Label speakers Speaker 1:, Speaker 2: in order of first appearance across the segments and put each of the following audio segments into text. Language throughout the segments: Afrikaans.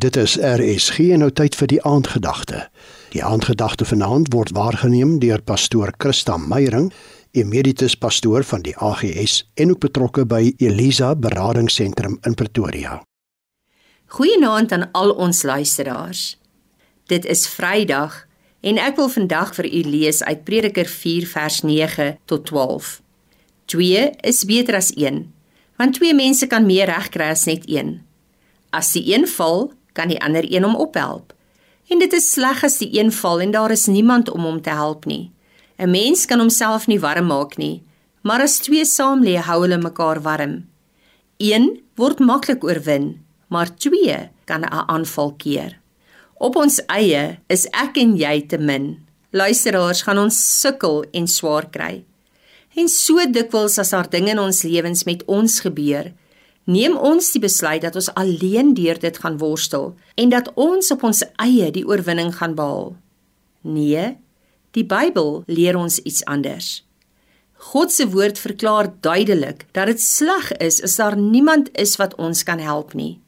Speaker 1: Dit is RSG en nou tyd vir die aandgedagte. Die aandgedagte vanaand word waargeneem deur pastoor Christa Meyering, emeritus pastoor van die AGS en ook betrokke by Elisa Beradingsentrum in Pretoria.
Speaker 2: Goeienaand aan al ons luisteraars. Dit is Vrydag en ek wil vandag vir u lees uit Prediker 4 vers 9 tot 12. 2 is beter as 1, want twee mense kan meer reg kry as net een. As die een val, kan die ander een hom ophelp. En dit is sleg as die een val en daar is niemand om hom te help nie. 'n Mens kan homself nie warm maak nie, maar as twee saam lê, hou hulle mekaar warm. Een word maklik oorwin, maar twee kan 'n aanval keer. Op ons eie is ek en jy te min. Luisteraars gaan ons sukkel en swaar kry. En so dikwels as daar dinge in ons lewens met ons gebeur, neem ons die besluit dat ons alleen deur dit gaan worstel en dat ons op ons eie die oorwinning gaan behaal. Nee, die Bybel leer ons iets anders. God se woord verklaar duidelik dat dit sleg is as daar niemand is wat ons kan help nie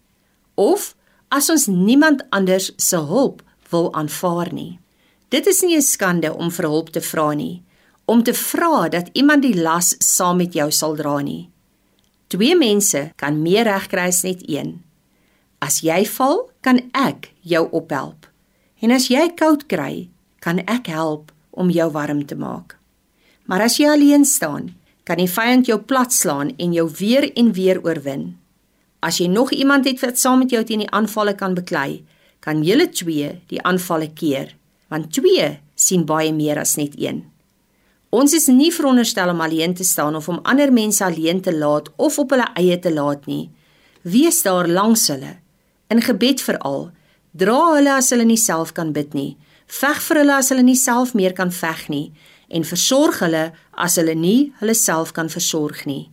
Speaker 2: of as ons niemand anders se hulp wil aanvaar nie. Dit is nie 'n skande om vir hulp te vra nie, om te vra dat iemand die las saam met jou sal dra nie. Twee mense kan meer reg kry as net een. As jy val, kan ek jou ophelp. En as jy koud kry, kan ek help om jou warm te maak. Maar as jy alleen staan, kan die vyand jou platslaan en jou weer en weer oorwin. As jy nog iemand het wat saam met jou teen die aanvalle kan beklei, kan julle twee die aanvalle keer, want twee sien baie meer as net een. Ons is nie veronderstel om alleen te staan of om ander mense alleen te laat of op hulle eie te laat nie. Wees daar langs hulle. In gebed veral, dra hulle as hulle nie self kan bid nie. Veg vir hulle as hulle nie self meer kan veg nie en versorg hulle as hulle nie hulle self kan versorg nie.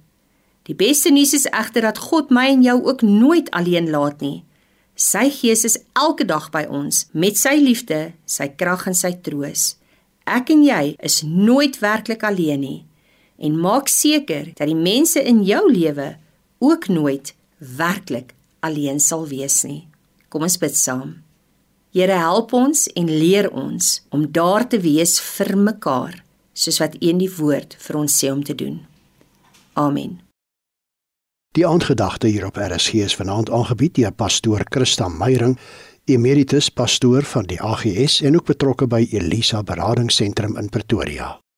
Speaker 2: Die beste nuus is egter dat God my en jou ook nooit alleen laat nie. Sy Gees is elke dag by ons met sy liefde, sy krag en sy troos. Ek en jy is nooit werklik alleen nie en maak seker dat die mense in jou lewe ook nooit werklik alleen sal wees nie. Kom ons bid saam. Here help ons en leer ons om daar te wees vir mekaar soos wat in die woord vir ons sê om te doen. Amen.
Speaker 1: Die aandgedagte hier op RSG is vanaand aangebied deur pastoor Christa Meyering emeritus pastoor van die AGS en ook betrokke by Elisa Beradingsentrum in Pretoria.